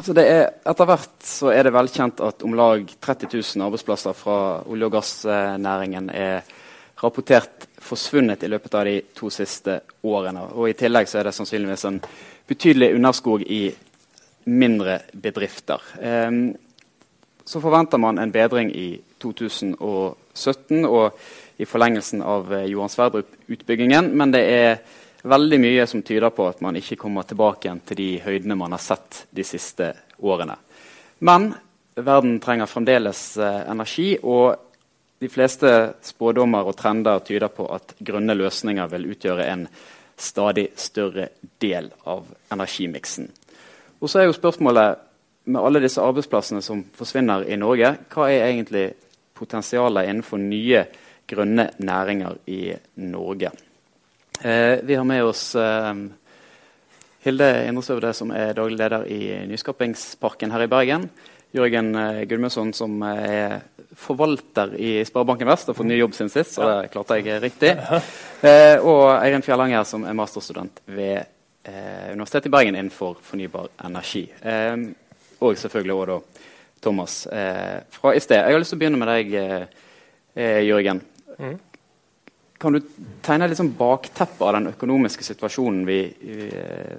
Altså er, etter hvert så er det velkjent at om lag 30 000 arbeidsplasser fra olje- og gassnæringen er rapportert forsvunnet i løpet av de to siste årene. Og I tillegg så er det sannsynligvis en betydelig underskog i mindre bedrifter. Um, så forventer man en bedring i 2017 og i forlengelsen av eh, Johan Sverdrup-utbyggingen, men det er veldig mye som tyder på at man ikke kommer tilbake igjen til de høydene man har sett de siste årene. Men verden trenger fremdeles eh, energi, og de fleste spådommer og trender tyder på at grønne løsninger vil utgjøre en stadig større del av energimiksen. Og så er jo spørsmålet med alle disse arbeidsplassene som forsvinner i Norge, hva er egentlig potensialet innenfor nye grønne næringer i Norge? Eh, vi har med oss eh, Hilde Indresøvde, som er daglig leder i Nyskapingsparken her i Bergen. Jørgen eh, Gudmundsson, som er forvalter i Sparebanken Vest, har fått ny jobb siden sist, så det klarte jeg riktig. Eh, og Eirin Fjellanger, som er masterstudent ved eh, Universitetet i Bergen innenfor fornybar energi. Eh, og selvfølgelig også da Thomas fra i sted. Jeg har lyst til å begynne med deg, Jørgen. Mm. Kan du tegne litt sånn bakteppet av den økonomiske situasjonen vi, vi,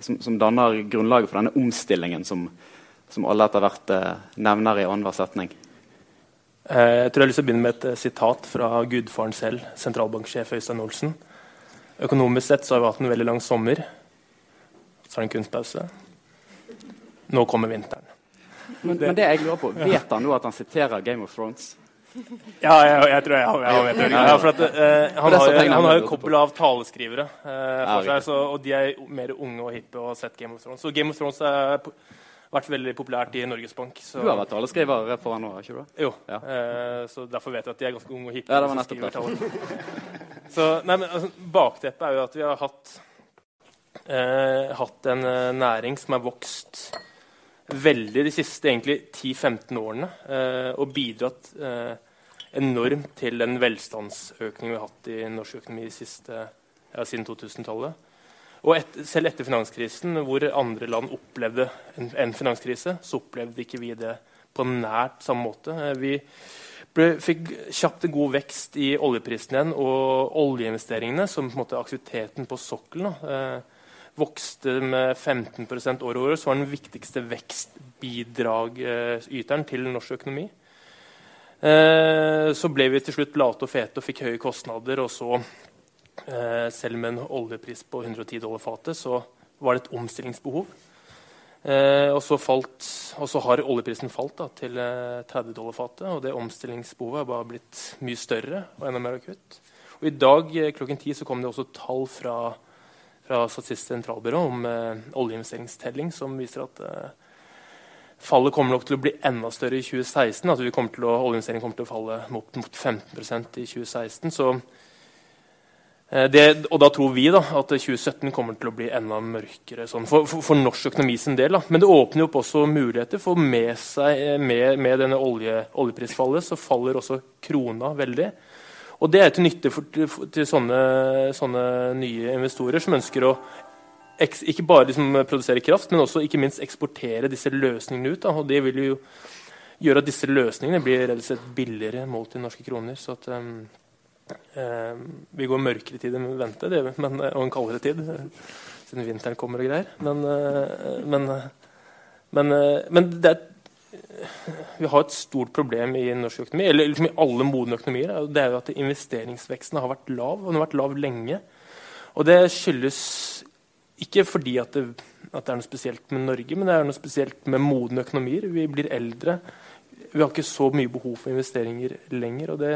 som, som, danner grunnlaget for denne omstillingen som, som alle etter hvert eh, nevner i annenhver setning? Eh, jeg tror jeg har lyst til å begynne med et eh, sitat fra gudfaren selv, sentralbanksjef Øystein Olsen. Økonomisk sett så har vi hatt en veldig lang sommer. Så er det en kunstpause. Nå kommer vinteren. Men det, men det jeg lurer på, Vet han nå at han siterer Game of Thrones? Ja, jeg, jeg, tror jeg, jeg vet det. Ja, for at, uh, han, har, han har jo kobbel av taleskrivere uh, for seg, så, og de er mer unge og hippe og har sett Game of Thrones. Så Game of Thrones har vært veldig populært i Norges Bank. Så. Du har vært taleskriver for han nå, ikke du? Jo, ja. uh, så derfor vet jeg at de er ganske unge og hippe. Ja, det var nettopp det. så, nei, men, altså, bakteppet er jo at vi har hatt, hatt en næring som har vokst veldig de siste 10-15 årene eh, og bidratt eh, enormt til den velstandsøkningen vi har hatt i norsk økonomi siste, ja, siden 2000-tallet. Og et, selv etter finanskrisen, hvor andre land opplevde en, en, finanskrise, så opplevde ikke vi det på nært samme måte. Eh, vi ble, fikk kjapt en god vekst i oljeprisen igjen, og oljeinvesteringene, som på en måte aktiviteten på sokkelen, eh, vokste med 15 år over år, så var den viktigste vekstbidragyteren til norsk økonomi. Eh, så ble vi til slutt late og fete og fikk høye kostnader. Og så, eh, selv med en oljepris på 110 dollar fatet, så var det et omstillingsbehov. Eh, og, så falt, og, så har oljeprisen falt da, til 30 dollar fatet, og det omstillingsbehovet har bare blitt mye større og enda mer akutt. Og I dag klokken ti så kom det også tall fra fra Statistisk sentralbyrå om eh, oljeinvesteringstelling, som viser at eh, fallet kommer nok til å bli enda større i 2016. Altså Oljeinvesteringen kommer til å falle mot, mot 15 i 2016. Så, eh, det, og da tror vi da, at 2017 kommer til å bli enda mørkere sånn, for, for, for, norsk økonomi sin del. Da. Men det åpner opp også muligheter for med, seg, med, med denne olje, oljeprisfallet så faller også krona veldig. Og det er til nytte for, til, til sånne, sånne, nye investorer som ønsker å ikke bare liksom produsere kraft, men også ikke minst eksportere disse løsningene ut. Da. Og det vil jo gjøre at disse løsningene blir rett og slett billigere målt i norske kroner. Så at um, um, vi går mørkere tid enn vi venter, det, men, og en kaldere tid, siden vinteren kommer og greier. Men, uh, men, men, uh, men det er vi har et stort problem i norsk økonomi, eller liksom i alle modne økonomier. Det er jo at investeringsveksten har vært lav, og den har vært lav lenge. Og det skyldes ikke fordi at det, at det er noe spesielt med Norge, men det er noe spesielt med modne økonomier. Vi blir eldre. Vi har ikke så mye behov for investeringer lenger. og det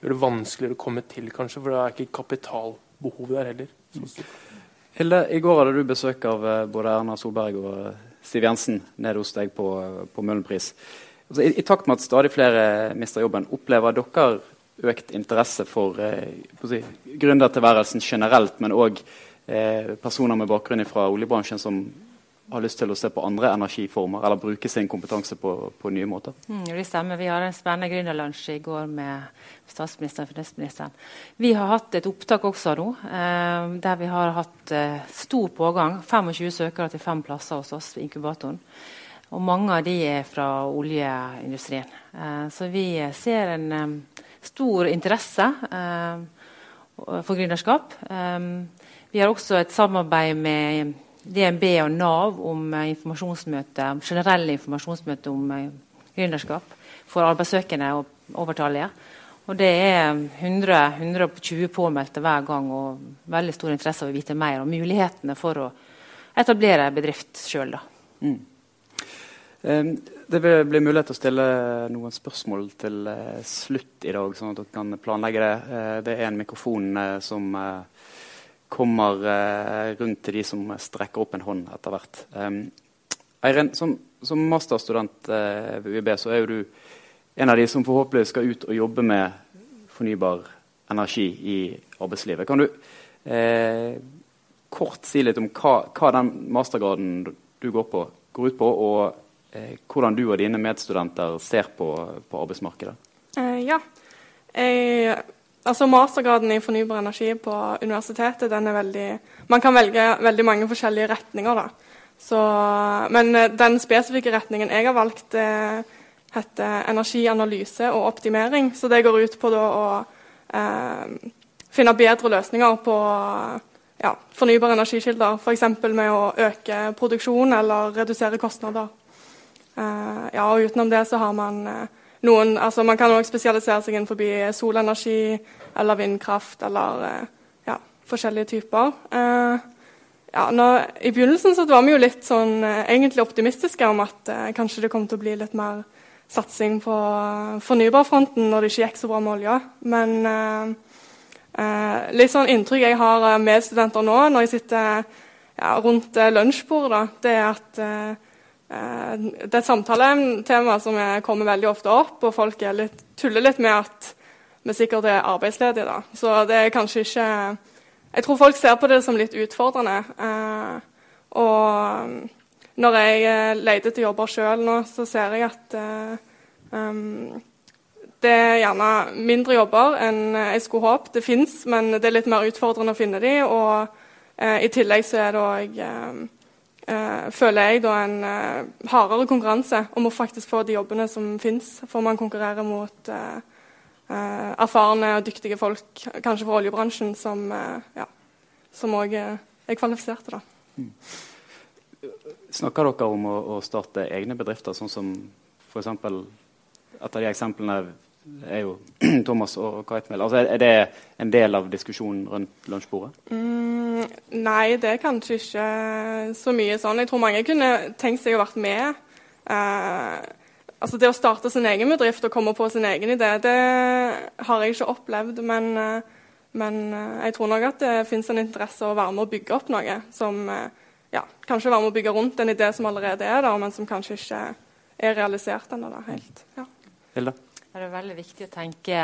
gjør det vanskeligere å komme til, kanskje, for det er ikke kapitalbehovet der heller. Hilde, i går hadde du besøk av eh, både Erna Solberg og Siv Jensen nede hos deg på, på Møhlenpris. Altså, i, i, takt med at stadig flere mister jobben, opplever dere økt interesse for eh, si, gründertilværelsen generelt, men òg eh, personer med bakgrunn fra oljebransjen som har lyst til å se på andre energiformer eller bruke sin kompetanse på, på nye måter. Mm, det stemmer. Vi hadde en spennende gründerlunsj i går med statsministeren og finansministeren. Vi har hatt et opptak også nå, eh, der vi har hatt eh, stor pågang. 25 søkere til fem plasser hos oss i inkubatoren. og mange av de er fra oljeindustrien. Eh, så vi ser en um, stor interesse uh, for gründerskap. Um, vi har også et samarbeid med DNB og Nav om uh, informasjonsmøte, generelle informasjonsmøter om uh, gründerskap for arbeidssøkende og overtallige. Og det er 100, 120 påmeldte hver gang og veldig stor interesse av å vite mer om mulighetene for å etablere bedrift sjøl. Mm. Det blir mulighet til å stille noen spørsmål til uh, slutt i dag, sånn at dere kan planlegge det. Det er en mikrofon som kommer rundt til de som strekker opp en hånd etter hvert. Um, Eiren, som, som masterstudent ved UiB så er jo du en av de som forhåpentligvis skal ut og jobbe med fornybar energi i arbeidslivet. Kan du eh, kort si litt om hva, hva, den mastergraden du går på, går ut på, og eh, hvordan du og dine medstudenter ser på, på arbeidsmarkedet? Eh, ja. Jeg, altså Mastergraden i fornybar energi på universitetet den er veldig Man kan velge veldig mange forskjellige retninger. da. Så, men eh, den spesifikke retningen jeg har valgt, eh, heter energianalyse og optimering. Så det går ut på å eh, finne bedre løsninger på ja, fornybare energikilder. F.eks. med å øke produksjon eller redusere kostnader. Eh, ja, og utenom det så har man eh, noen altså Man kan også spesialisere seg innenfor solenergi eller vindkraft eller eh, ja, forskjellige typer. Eh, ja, når, I begynnelsen så var vi jo litt sånn eh, egentlig optimistiske om at kanskje det kom til å bli litt mer satsing på fornybarfronten når det ikke gikk så bra med olja. Men eh, litt sånn inntrykk jeg har med studenter nå når jeg sitter ja, rundt lunsjbordet, det er at eh, det er et samtaletema som kommer veldig ofte opp, og folk litt, tuller litt med at vi sikkert er arbeidsledige. Da. Så det er kanskje ikke Jeg tror folk ser på det som litt utfordrende. Eh, og når jeg eh, leter etter jobber sjøl nå, så ser jeg at um, det er gjerne mindre jobber enn jeg skulle håpet. Det fins, men det er litt mer utfordrende å finne de, og uh, i tillegg så er det òg uh, føler jeg da en hardere konkurranse om å faktisk få de jobbene som fins, for man konkurrerer mot erfarne og dyktige folk, kanskje fra oljebransjen, som òg ja, er kvalifiserte. da. Mm. Snakker dere om å, å starte egne bedrifter, sånn som f.eks. Et av de eksemplene er jo Thomas og Kaitmel. Altså, er det en del av diskusjonen rundt lunsjbordet? Mm, nei, det er kanskje ikke så mye sånn. Jeg tror mange kunne tenkt seg å vært med. Eh, altså Det å starte sin egen bedrift og komme på sin egen idé, det har jeg ikke opplevd. Men, eh, men eh, jeg tror nok at det finnes en interesse å være med å bygge opp noe som eh, ja, kanskje være med å bygge rundt en idé som allerede er der, men som kanskje ikke er realisert ennå. helt. Ja. Hilda? Det er veldig viktig å tenke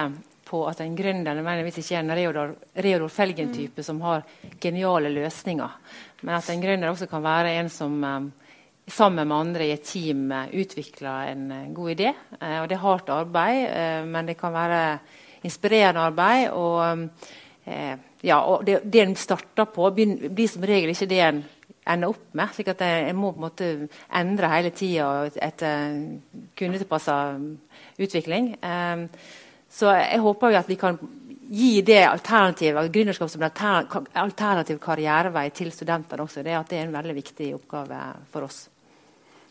på at en gründer nødvendigvis ikke er en Reodor, Reodor Felgen-type mm. som har geniale løsninger, men at en gründer også kan være en som um, sammen med andre i et team uh, utvikler en uh, god idé. Og Det er hardt arbeid, men det kan være inspirerende arbeid. og ja, og det, det en starter på, blir som regel ikke det en ender opp med. slik at jeg må på en måte endre hele tida etter kundetilpassa utvikling. Um, så jeg håper jo at vi kan gi det alternativet, gründerskap som en alternativ karrierevei til studentene også. Det, at det er en veldig viktig oppgave for oss.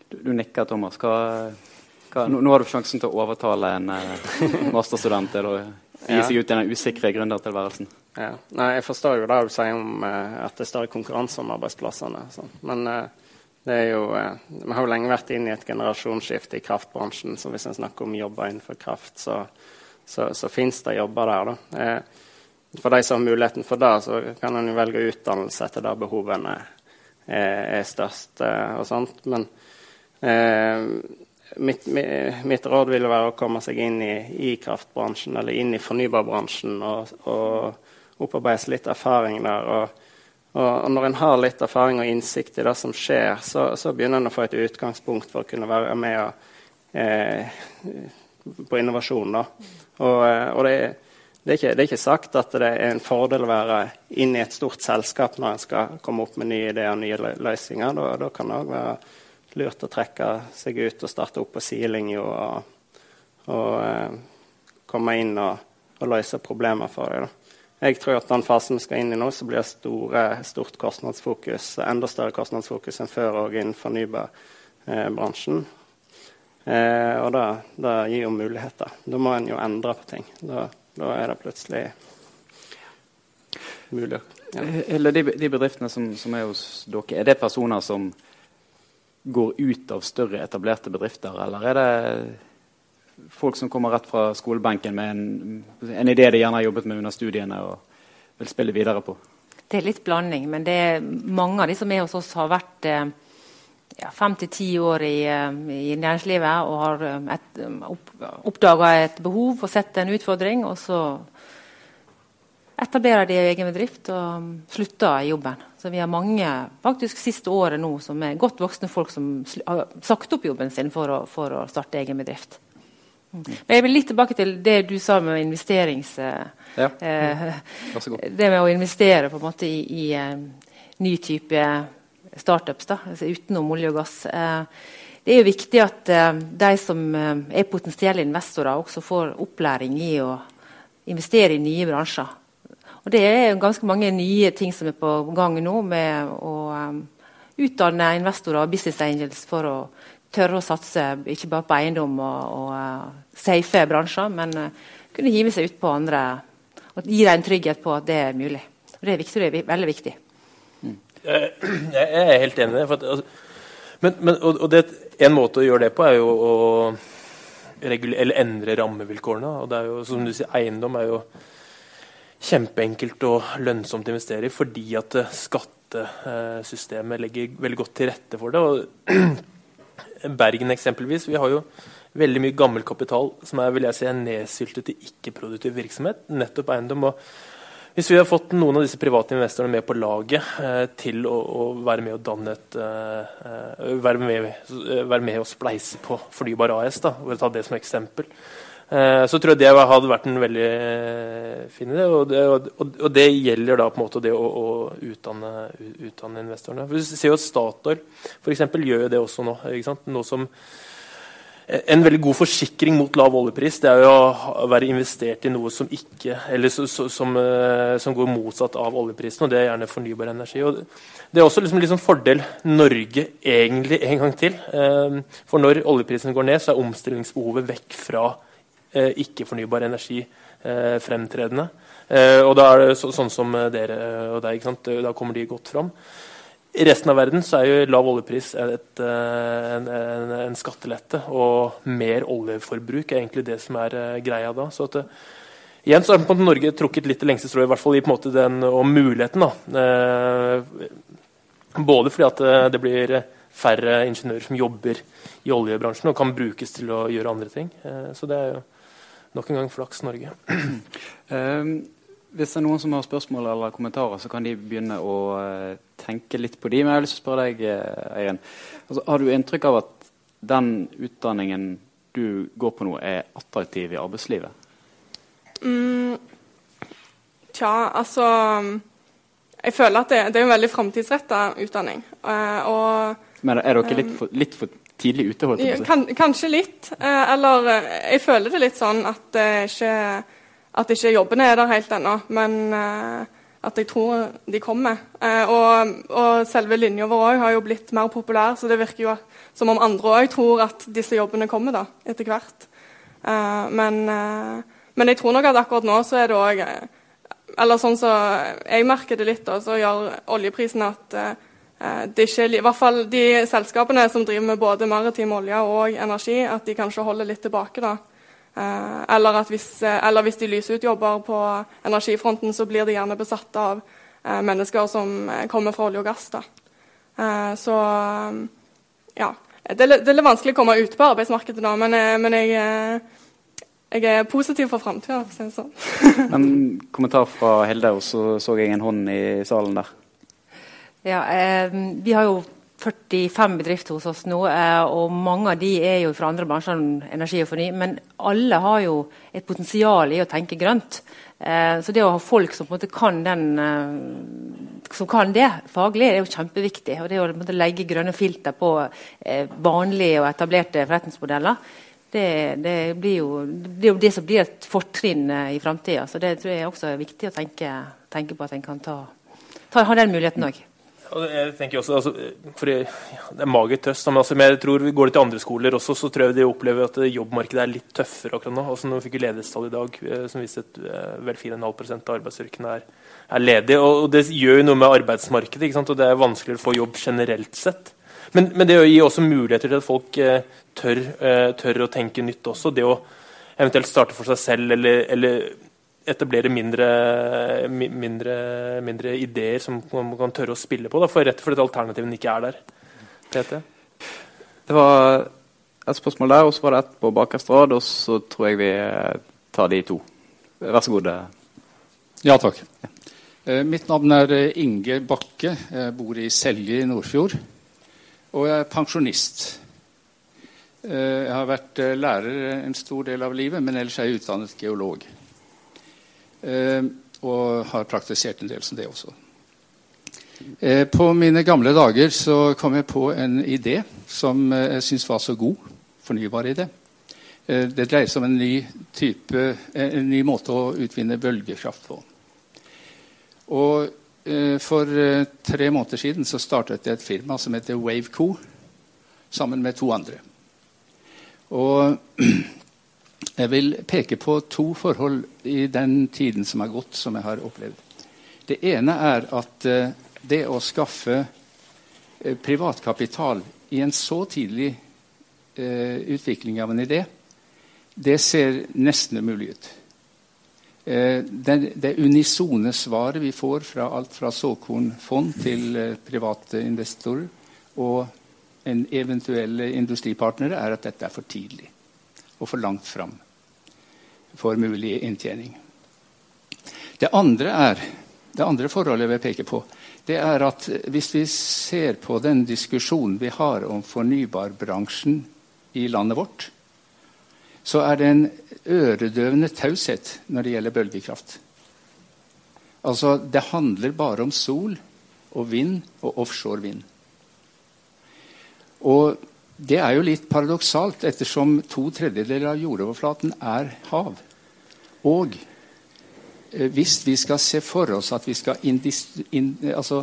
Du, du nikker, Thomas. Hva, hva, nå, nå, har du sjansen til å overtale en uh, masterstudent til å gi seg ut i den usikre gründertilværelsen. Ja. Nei, jeg forstår jo det du sier om uh, at det er større konkurranse om arbeidsplassene. Så. Men uh, det er jo, uh, vi har jo lenge vært inne i et generasjonsskifte i kraftbransjen. Så hvis en snakker om jobber innenfor kraft, så, så, så fins det jobber der. da. for de som har muligheten for det, så kan en jo velge utdannelse etter der behovene er, størst. og sånt. Men mitt, mitt, råd vil være å komme seg inn i, i kraftbransjen eller inn i fornybarbransjen og, og opparbeides litt erfaring der. Og, og, når en har litt erfaring og innsikt i det som skjer, så, så begynner en å få et utgangspunkt for å kunne være med og, eh, på innovasjon. Da. Og, eh, og det, det, er ikke, det, er ikke, sagt at det er en fordel å være inne i et stort selskap når en skal komme opp med nye ideer og nye løsninger. Da, da kan det òg være lurt å trekke seg ut og starte opp på sidelinja og, og eh, komme inn og, og løse problemer for dem. Jeg tror at den fasen vi skal inn i nå, så blir det store, stort kostnadsfokus, enda større kostnadsfokus enn før òg innen fornybarbransjen. Eh, og det, det, gir jo muligheter. Da må en jo endre på ting. Da, da er det plutselig mulig. Ja. Eller de, de bedriftene som, som, er hos dere, er det personer som går ut av større, etablerte bedrifter, eller er det folk som kommer rett fra skolebenken med en, en idé de gjerne har jobbet med under studiene og vil spille videre på? Det er litt blanding, men er mange av de som er hos oss, har vært eh, ja, fem til ti år i, eh, i, næringslivet og har eh, et, opp, oppdaga et behov og sett en utfordring. Og så etablerer de egen bedrift og slutter i jobben. Så vi har mange faktisk siste året nå som er godt voksne folk som har sagt opp jobben sin for å, for å starte egen bedrift. Mm. Men jeg vil litt tilbake til det du sa med investerings... Ja. Eh, det med å investere på en måte i, i uh, ny type startups da, altså utenom olje og gass. Eh, det er jo viktig at eh, de som er potensielle investorer, også får opplæring i å investere i nye bransjer. Og Det er ganske mange nye ting som er på gang nå, med å um, utdanne investorer og business angels for å tørre å satse ikke bare på eiendom og, og uh, safe bransjer, men uh, kunne hive seg ut på andre og gi dem en trygghet på at det er mulig. Og Det er viktig, det er veldig viktig. Mm. Jeg, er helt enig i det. At, altså, men, men, og, og det, en måte å gjøre det på er jo å regulere, endre rammevilkårene. og det er jo, som du sier, Eiendom er jo kjempeenkelt og lønnsomt å investere i fordi at eh, skattesystemet legger veldig godt til rette for det. Og Bergen eksempelvis, vi har jo veldig mye gammel kapital som er vil jeg si, nedsyltet til ikke-produktiv virksomhet, nettopp eiendom. og hvis vi har fått noen av disse private investorene med på laget eh, til å, å, være med å danne et eh, eh være, med, være med å spleise på Fornybar AS, da, for å ta det som eksempel, Eh, så tror jeg det hadde vært en veldig eh, fin idé. Og det, og, og det gjelder da på en måte det å, å utdanne, utdanne, investorene. Vi ser jo at Statoil f.eks. gjør det også nå. Noe som en veldig god forsikring mot lav oljepris det er jo å være investert i noe som ikke, eller som, eh, som går motsatt av oljeprisen, og det er gjerne fornybar energi. Og det er også liksom, liksom fordel Norge egentlig en gang til. For når oljeprisen går ned, så er omstillingsbehovet vekk fra Eh, ikke-fornybar energi eh, fremtredende. Eh, og da er det så, sånn som dere og deg. Da kommer de godt fram. I resten av verden så er jo lav oljepris et, en, en, en, skattelette, og mer oljeforbruk er egentlig det som er greia da. Så at, igjen så har Norge trukket litt det lengste strået, i hvert fall i på en måte den, og muligheten. da. både fordi at det blir færre ingeniører som jobber i oljebransjen og kan brukes til å gjøre andre ting. så det er jo nok en gang flaks Norge. Um, hvis det er noen som har spørsmål eller kommentarer, så kan de begynne å uh, tenke litt på de. Men jeg har lyst til å spørre deg, uh, Eirin. Altså, har du inntrykk av at den utdanningen du går på nå, er attraktiv i arbeidslivet? Mm, tja, altså Jeg føler at det, det er en veldig framtidsretta utdanning. Uh, Men er dere litt for, litt for tidlig ute? holdt jeg på. Kan, kanskje litt. Eh, eller eh, jeg føler det litt sånn at, ikke, at ikke jobbene er der helt ennå. Men eh, at jeg tror de kommer. Og, og selve linja vår òg har jo blitt mer populær, så det virker jo som om andre òg tror at disse jobbene kommer da, etter hvert. Men, men, jeg tror nok at akkurat nå så er det òg Eller sånn så jeg merker det litt, da, så gjør oljeprisen at det er ikke, i hvert fall de selskapene som driver med både maritim olje og energi, at de kanskje holder litt tilbake. da. Eh, eller, hvis, eh, eller hvis de lyser ut jobber på energifronten, så blir de gjerne besatt av mennesker som kommer fra olje og gass. da. Så ja. Det er, det er litt vanskelig å komme ut på arbeidsmarkedet nå, men, men jeg, jeg, er positiv for framtida. Sånn. men kommentar fra Hilde, og så så jeg en hånd i salen der. Ja, eh, Vi har jo 45 bedrifter hos oss nå, eh, og mange av de er jo fra andre bransjer enn energi og forny. Men alle har jo et potensial i å tenke grønt. Eh, så det å ha folk som på en måte kan den, eh, som kan det faglig, er jo kjempeviktig. og Det å legge grønne filter på eh, vanlige og etablerte forretningsmodeller, det, det, blir jo, det, er jo det som blir et fortrinn eh, i framtida. Så det tror jeg også er viktig å tenke, tenke på at en kan ta, ta, ha den muligheten òg. Jeg tenker også, altså, for jeg, Det er mager trøst. Men, altså, jeg tror Går det til andre skoler også, så tror jeg de opplever at jobbmarkedet er litt tøffere akkurat nå. Altså, nå fikk vi ledighetstall i dag eh, som viste at vel 4,5% av arbeidsstyrkene er er ledige. Og, det gjør jo noe med arbeidsmarkedet, ikke sant? og det er vanskeligere å få jobb generelt sett. Men, men det gir også muligheter til at folk eh, tør, eh, tør, å tenke nytt også. Det å eventuelt starte for seg selv eller, eller etablere mindre, mindre, mindre, ideer som man kan tørre å spille på, da, for rett og slett alternativene ikke er der. Peter? Det var et spørsmål der, og så var det et på bakerste rad, og så tror jeg vi tar de to. Vær så god. Ja, takk. Ja. mitt navn er eh, Inge Bakke. Jeg bor i Selje i Nordfjord. Og jeg er pensjonist. Eh, jeg har vært lærer en stor del av livet, men ellers er jeg utdannet geolog. Og har praktisert en del som det også. På mine gamle dager så kom jeg på en idé som jeg syns var så god. Fornybar idé. Det dreier seg om en ny, type, en ny måte å utvinne bølgekraft på. Og eh, For eh, tre måneder siden så startet jeg et firma som heter Waveco, sammen med to andre. Og jeg vil peke på to forhold i den tiden som har gått, som jeg har opplevd. Det ene er at eh, det å skaffe eh, privatkapital i en så tidlig eh, utvikling av en idé, det ser nesten umulig ut. Det, unisone svaret vi får fra alt fra såkornfond til private investorer og en eventuelle industripartnere, er at dette er for tidlig og for langt fram for mulig inntjening. Det andre, er, det andre forholdet jeg vil peke på, det er at hvis vi ser på den diskusjonen vi har om fornybarbransjen i landet vårt, så er det en øredøvende taushet når det gjelder bølgekraft. Altså, det handler bare om sol og vind og offshore vind. Og det er jo litt paradoksalt, ettersom to tredjedeler av jordoverflaten er hav. Og eh, hvis vi skal se for oss at vi skal in, altså,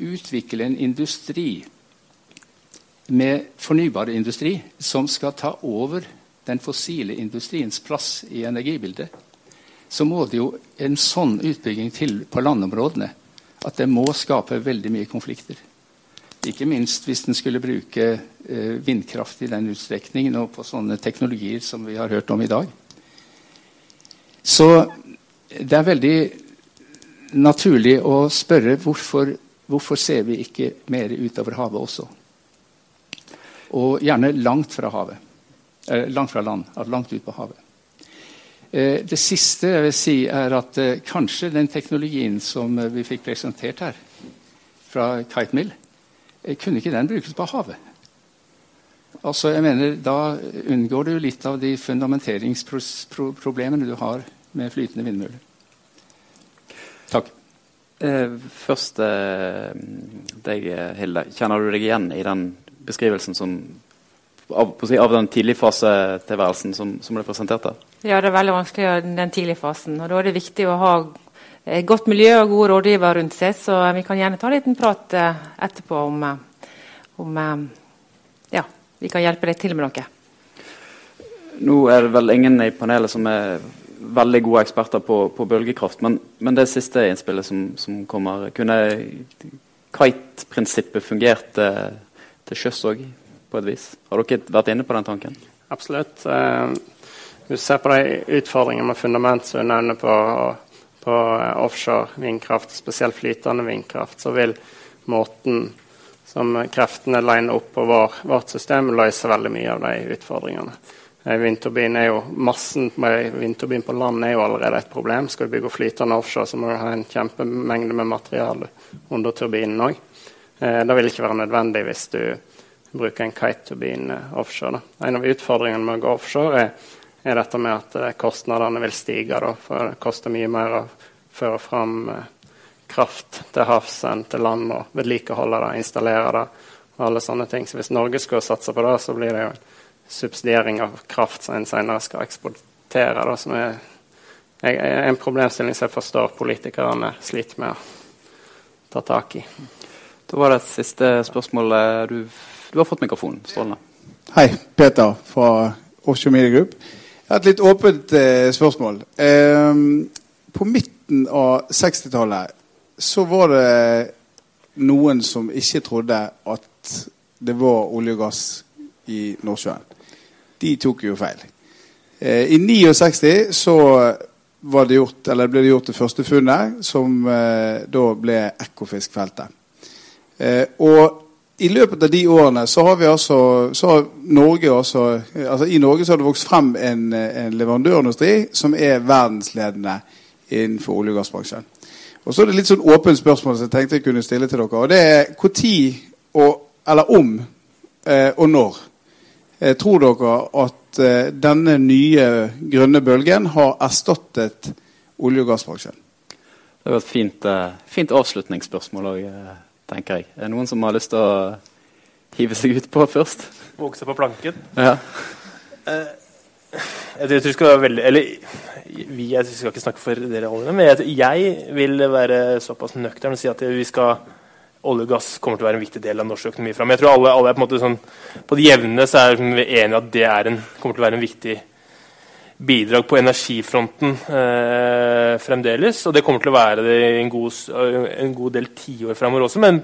utvikle en industri med fornybar industri som skal ta over den fossile industriens plass i energibildet, så må det jo en sånn utbygging til på landområdene at det må skape veldig mye konflikter. Ikke minst hvis en skulle bruke eh, vindkraft i den utstrekningen og på sånne teknologier som vi har hørt om i dag. Så det er veldig naturlig å spørre hvorfor, hvorfor ser vi ikke mer utover havet også? Og gjerne langt fra havet. Eh, langt fra land, langt ut på havet. Eh, det siste jeg vil si, er at eh, kanskje den teknologien som vi fikk presentert her, fra Kite Mill, kunne ikke den brukes på havet? Altså, jeg mener, Da unngår du litt av de fundamenteringsproblemene du har med flytende vindmøller. Takk. Eh, først eh, deg, Hilde. Kjenner du deg igjen i den beskrivelsen som av, av den tidligfasetilværelsen som, som ble presentert der? Ja, det er veldig vanskelig den tidligfasen. Og da er det viktig å ha godt miljø og gode rådgivere rundt seg. Så vi kan gjerne ta en liten prat eh, etterpå om, eh, om eh, ja, vi kan hjelpe deg til med noe. Nå er det vel ingen i panelet som er veldig gode eksperter på, på bølgekraft, men, men, det siste innspillet som, som kommer, kunne kite-prinsippet fungert til sjøs òg? på et vis. Har dere vært inne på den tanken? Absolutt. Eh, hvis du ser på de utfordringene med fundament som du nevner på, på offshore vindkraft, spesielt flytende vindkraft, så vil måten som kreftene liner opp på vår, vårt system, løse veldig mye av de utfordringene. Vindturbin er jo, Massen med vindturbin på land er jo allerede et problem. Skal du bygge flytende offshore, så må du ha en kjempemengde med materiale under turbinen òg. Eh, det vil ikke være nødvendig hvis du bruker en kite-turbin eh, offshore. Da. En av utfordringene med å gå offshore er, er dette med at eh, kostnadene vil stige. Da, for det koster mye mer å føre fram eh, kraft til havs enn til land og vedlikeholde det, installere det og alle sånne ting. Så hvis Norge skulle satse på det, så blir det jo en subsidiering av kraft som en senere skal eksportere. Da, som er, er en problemstilling som jeg forstår politikerne sliter med å ta tak i. Da var det et siste spørsmål. Du, du har fått mikrofonen. Strålende. Hei, Peter fra Offshore Media Group. Har et litt åpent eh, spørsmål. Eh, på midten av 60-tallet så var det noen som ikke trodde at det var olje og gass i Nordsjøen. De tok jo feil. Eh, I 69 så det gjort, ble det gjort det første funnet, som eh, da ble Ekofisk-feltet. Eh, og i løpet av de årene så har vi altså, så har Norge også, altså I Norge så har det vokst frem en, en leverandørindustri som er verdensledende innenfor olje- og gassbransjen. Og så er det litt sånn åpent spørsmål som jeg tenkte jeg kunne stille til dere. og Det er når, eller om, eh, og når eh, tror dere at eh, denne nye grønne bølgen har erstattet olje- og gassbransjen? Det var et fint, eh, fint avslutningsspørsmål òg tenker jeg. Er det noen som har lyst til å hive seg ut på først? Vokse på planken? Ja. Uh, jeg tror vi skal være veldig Eller vi, jeg skal ikke snakke for dere alle, men jeg, jeg vil være såpass nøktern og si at vi skal olje og gass kommer til å være en viktig del av norsk økonomi framover. Jeg tror alle, alle, er på en måte sånn, på det jevne så er vi enige at det en, kommer til å være en viktig bidrag på energifronten eh, fremdeles. Og det kommer til å være det en god, en god del tiår fremover også, men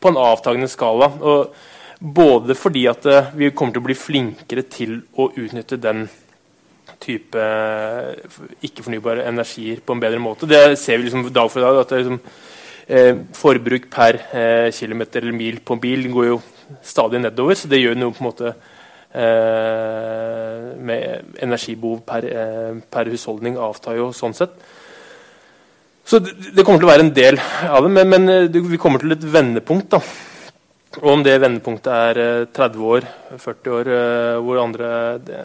på en avtagende skala. Og både fordi at eh, vi kommer til å bli flinkere til å utnytte den type eh, ikke-fornybare energier på en bedre måte. Det ser vi liksom dag for dag. at liksom, eh, Forbruk per eh, kilometer eller mil på bil går jo stadig nedover. så det gjør noe på en måte Eh, med energibehov per, eh, per, husholdning avtar jo sånn sett. Så det, det, kommer til å være en del av det, men, men det, vi kommer til et vendepunkt. da. Og om det vendepunktet er 30 år, 40 år, hvor andre Det,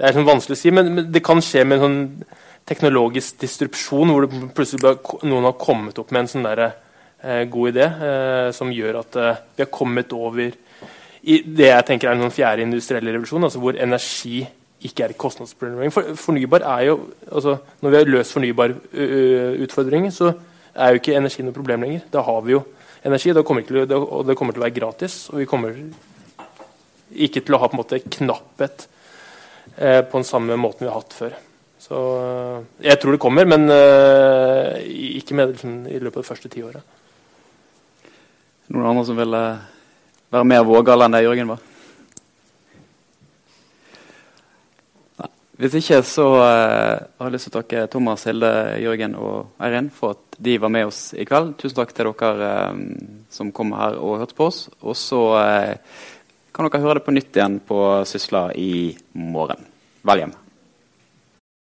det er sånn vanskelig å si, men, men, det kan skje med en sånn teknologisk distrupsjon, hvor plutselig noen har kommet opp med en sånn der, eh, god idé eh, som gjør at eh, vi har kommet over i det jeg tenker er en sånn fjerde industrielle revolusjon, altså hvor energi ikke er et kostnadsproblem. For, fornybar er jo, altså Når vi har løst fornybarutfordringer, så er jo ikke energi noe problem lenger. Da har vi jo energi, det til, og det kommer til å være gratis. Og vi kommer ikke til å ha på en måte knapphet eh, på den samme måten vi har hatt før. Så jeg tror det kommer, men eh, ikke med, liksom, i løpet av det første tiåret. Noen andre som vil eh, være mer vågal enn det Jørgen var? Hvis ikke så uh, har jeg lyst til å takke Thomas, Hilde, Jørgen og Eirin for at de var med oss i kveld. Tusen takk til dere um, som kom her og hørte på oss. Og så uh, kan dere høre det på nytt igjen på Sysla i morgen. Vel hjem.